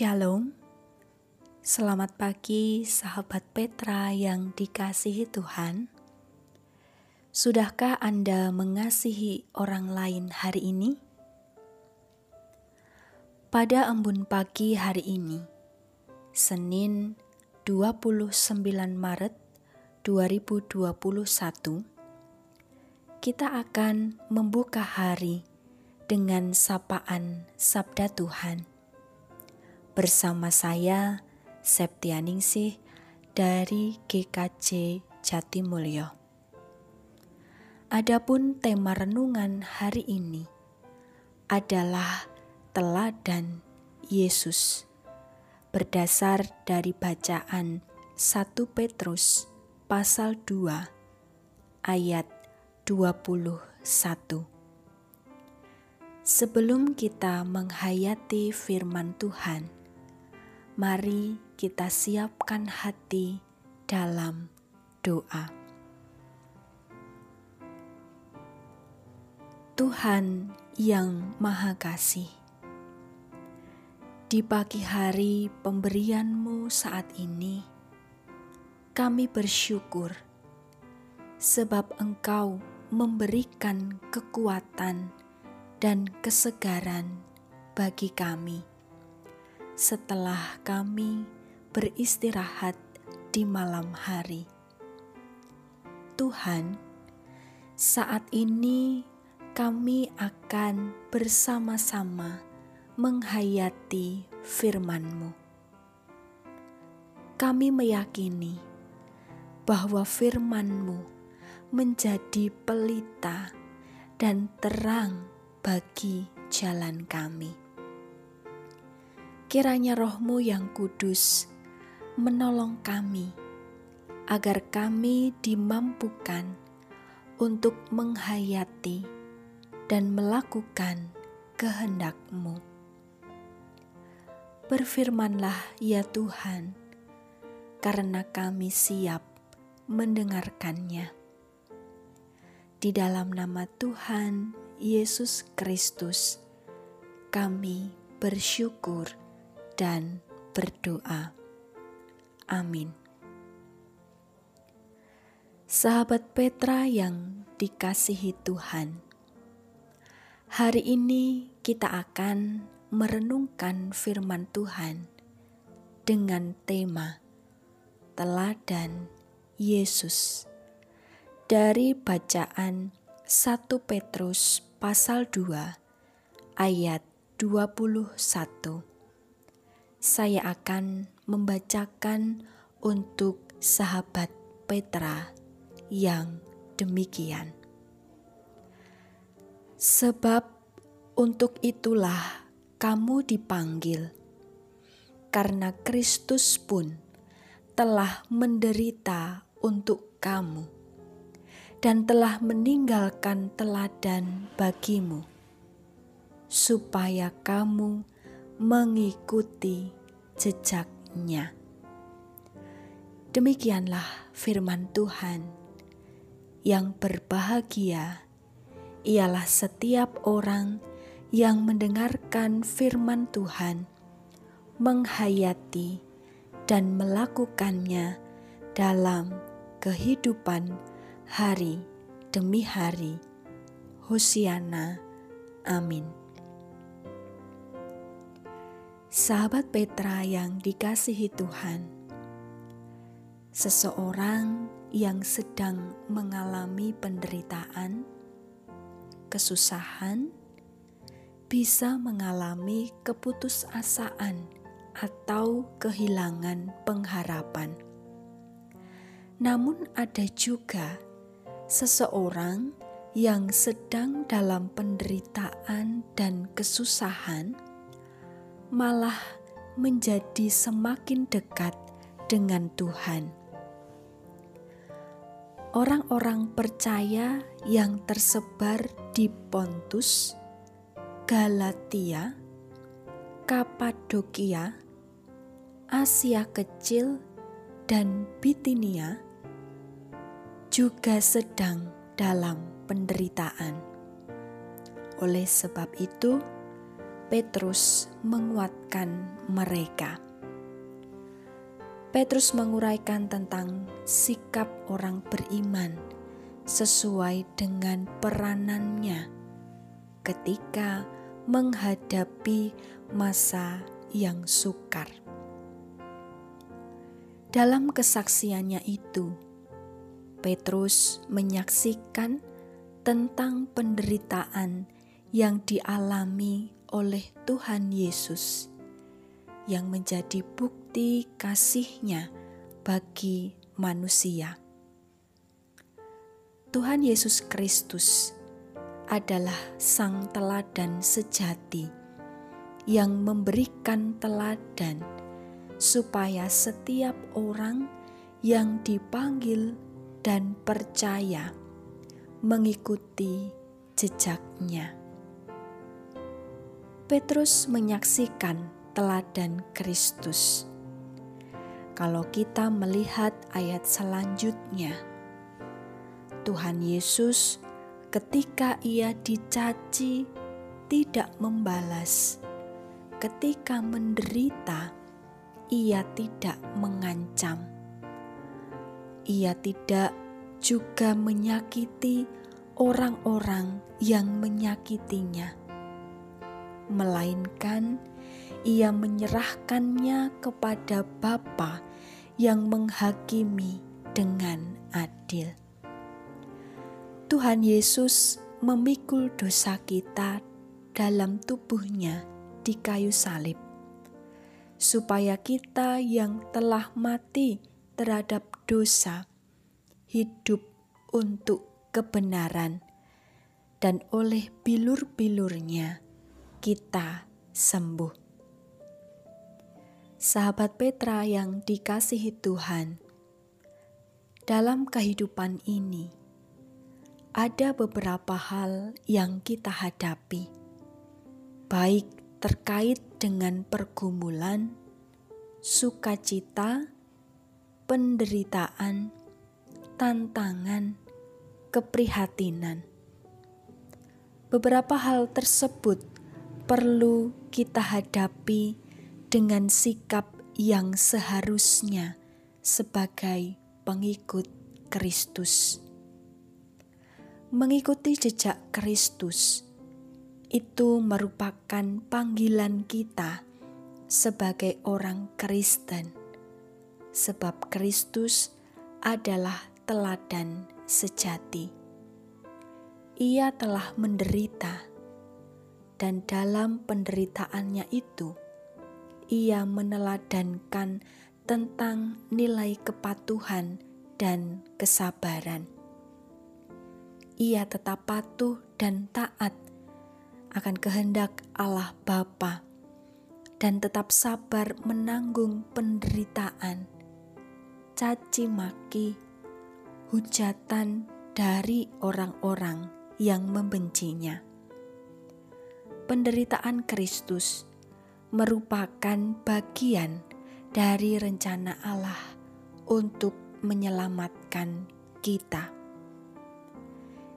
Shalom, selamat pagi sahabat Petra yang dikasihi Tuhan. Sudahkah Anda mengasihi orang lain hari ini? Pada embun pagi hari ini, Senin 29 Maret 2021, kita akan membuka hari dengan sapaan Sabda Tuhan bersama saya Septianingsih dari GKJ Jatimulyo. Adapun tema renungan hari ini adalah teladan Yesus berdasar dari bacaan 1 Petrus pasal 2 ayat 21. Sebelum kita menghayati firman Tuhan, mari kita siapkan hati dalam doa. Tuhan yang Maha Kasih, di pagi hari pemberianmu saat ini, kami bersyukur sebab Engkau memberikan kekuatan dan kesegaran bagi kami setelah kami beristirahat di malam hari. Tuhan, saat ini kami akan bersama-sama menghayati firman-Mu. Kami meyakini bahwa firman-Mu menjadi pelita dan terang bagi jalan kami kiranya rohmu yang kudus menolong kami, agar kami dimampukan untuk menghayati dan melakukan kehendakmu. Berfirmanlah ya Tuhan, karena kami siap mendengarkannya. Di dalam nama Tuhan Yesus Kristus, kami bersyukur dan berdoa. Amin. Sahabat Petra yang dikasihi Tuhan, hari ini kita akan merenungkan firman Tuhan dengan tema teladan Yesus dari bacaan 1 Petrus pasal 2 ayat 21 saya akan membacakan untuk sahabat Petra yang demikian. Sebab untuk itulah kamu dipanggil, karena Kristus pun telah menderita untuk kamu dan telah meninggalkan teladan bagimu, supaya kamu mengikuti jejaknya. Demikianlah firman Tuhan yang berbahagia ialah setiap orang yang mendengarkan firman Tuhan, menghayati dan melakukannya dalam kehidupan hari demi hari. Hosiana. Amin. Sahabat Petra yang dikasihi Tuhan, seseorang yang sedang mengalami penderitaan, kesusahan, bisa mengalami keputusasaan atau kehilangan pengharapan. Namun, ada juga seseorang yang sedang dalam penderitaan dan kesusahan malah menjadi semakin dekat dengan Tuhan. Orang-orang percaya yang tersebar di Pontus, Galatia, Kapadokia, Asia Kecil, dan Bitinia juga sedang dalam penderitaan. Oleh sebab itu, Petrus menguatkan mereka. Petrus menguraikan tentang sikap orang beriman sesuai dengan peranannya ketika menghadapi masa yang sukar. Dalam kesaksiannya itu, Petrus menyaksikan tentang penderitaan yang dialami oleh Tuhan Yesus yang menjadi bukti kasihnya bagi manusia. Tuhan Yesus Kristus adalah sang teladan sejati yang memberikan teladan supaya setiap orang yang dipanggil dan percaya mengikuti jejaknya. Petrus menyaksikan teladan Kristus. Kalau kita melihat ayat selanjutnya, Tuhan Yesus ketika ia dicaci tidak membalas. Ketika menderita, ia tidak mengancam. Ia tidak juga menyakiti orang-orang yang menyakitinya melainkan ia menyerahkannya kepada Bapa yang menghakimi dengan adil. Tuhan Yesus memikul dosa kita dalam tubuhnya di kayu salib, supaya kita yang telah mati terhadap dosa hidup untuk kebenaran, dan oleh bilur-bilurnya kita sembuh. Sahabat Petra yang dikasihi Tuhan, dalam kehidupan ini ada beberapa hal yang kita hadapi, baik terkait dengan pergumulan, sukacita, penderitaan, tantangan, keprihatinan. Beberapa hal tersebut perlu kita hadapi dengan sikap yang seharusnya sebagai pengikut Kristus. Mengikuti jejak Kristus itu merupakan panggilan kita sebagai orang Kristen, sebab Kristus adalah teladan sejati. Ia telah menderita dan dalam penderitaannya itu ia meneladankan tentang nilai kepatuhan dan kesabaran. Ia tetap patuh dan taat akan kehendak Allah Bapa dan tetap sabar menanggung penderitaan, caci maki, hujatan dari orang-orang yang membencinya penderitaan Kristus merupakan bagian dari rencana Allah untuk menyelamatkan kita.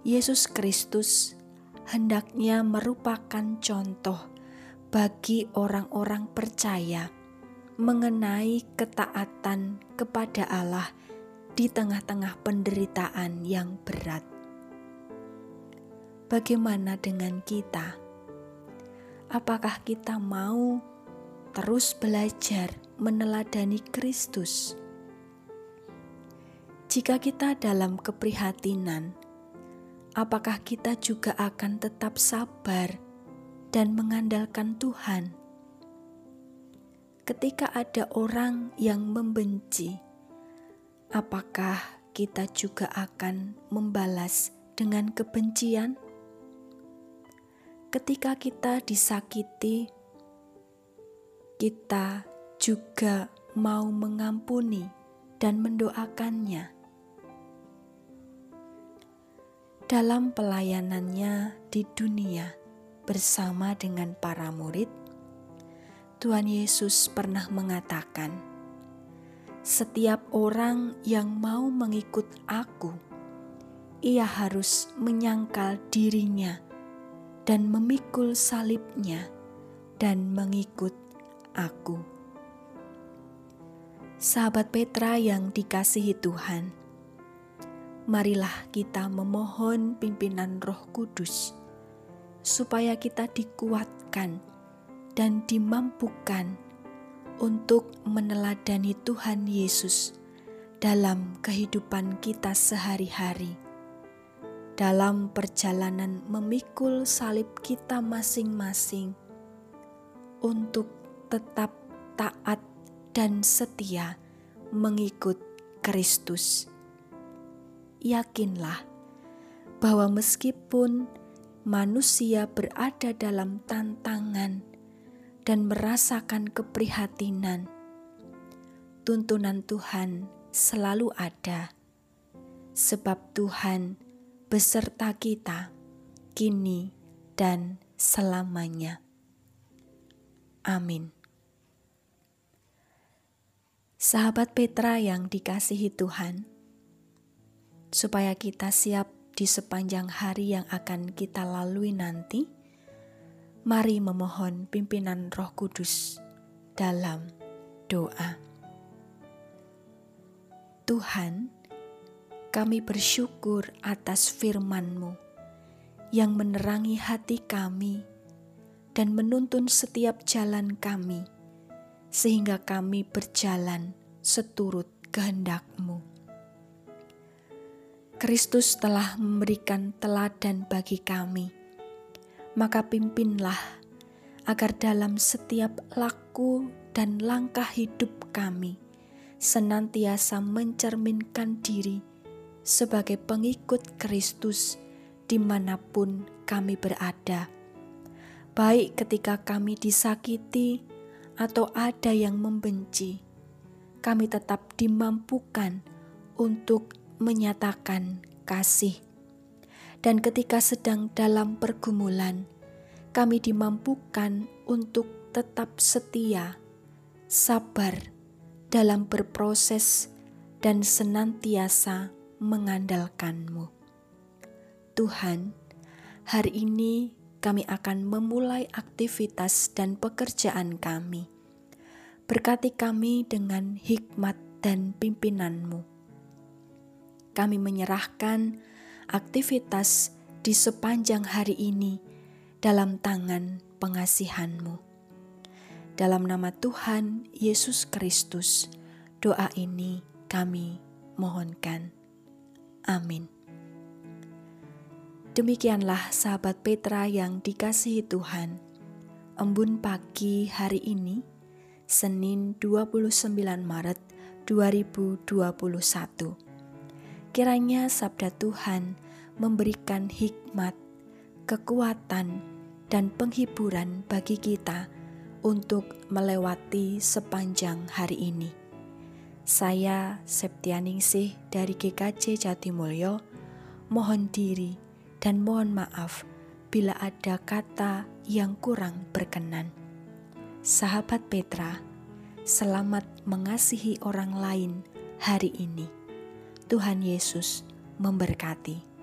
Yesus Kristus hendaknya merupakan contoh bagi orang-orang percaya mengenai ketaatan kepada Allah di tengah-tengah penderitaan yang berat. Bagaimana dengan kita? Apakah kita mau terus belajar meneladani Kristus? Jika kita dalam keprihatinan, apakah kita juga akan tetap sabar dan mengandalkan Tuhan? Ketika ada orang yang membenci, apakah kita juga akan membalas dengan kebencian? Ketika kita disakiti, kita juga mau mengampuni dan mendoakannya. Dalam pelayanannya di dunia bersama dengan para murid, Tuhan Yesus pernah mengatakan, "Setiap orang yang mau mengikut Aku, ia harus menyangkal dirinya." Dan memikul salibnya dan mengikut aku. Sahabat Petra yang dikasihi Tuhan, marilah kita memohon pimpinan Roh Kudus supaya kita dikuatkan dan dimampukan untuk meneladani Tuhan Yesus dalam kehidupan kita sehari-hari, dalam perjalanan memikul salib kita masing-masing, untuk tetap taat dan setia mengikut Kristus. Yakinlah bahwa meskipun manusia berada dalam tantangan dan merasakan keprihatinan, tuntunan Tuhan selalu ada, sebab Tuhan beserta kita kini dan selamanya. Amin. Sahabat Petra yang dikasihi Tuhan, supaya kita siap di sepanjang hari yang akan kita lalui nanti, mari memohon pimpinan Roh Kudus dalam doa. Tuhan, kami bersyukur atas firman-Mu yang menerangi hati kami dan menuntun setiap jalan kami, sehingga kami berjalan seturut kehendak-Mu. Kristus telah memberikan teladan bagi kami, maka pimpinlah agar dalam setiap laku dan langkah hidup kami senantiasa mencerminkan diri sebagai pengikut Kristus di mana pun kami berada. Baik ketika kami disakiti atau ada yang membenci, kami tetap dimampukan untuk menyatakan kasih. Dan ketika sedang dalam pergumulan, kami dimampukan untuk tetap setia, sabar, dalam berproses dan senantiasa mengandalkanmu. Tuhan, hari ini kami akan memulai aktivitas dan pekerjaan kami. Berkati kami dengan hikmat dan pimpinanmu. Kami menyerahkan aktivitas di sepanjang hari ini dalam tangan pengasihanmu. Dalam nama Tuhan Yesus Kristus, doa ini kami mohonkan. Amin. Demikianlah sahabat Petra yang dikasihi Tuhan. Embun pagi hari ini, Senin 29 Maret 2021. Kiranya sabda Tuhan memberikan hikmat, kekuatan, dan penghiburan bagi kita untuk melewati sepanjang hari ini. Saya Septianingsih dari GKJ Jatimulyo mohon diri dan mohon maaf bila ada kata yang kurang berkenan. Sahabat Petra, selamat mengasihi orang lain hari ini. Tuhan Yesus memberkati.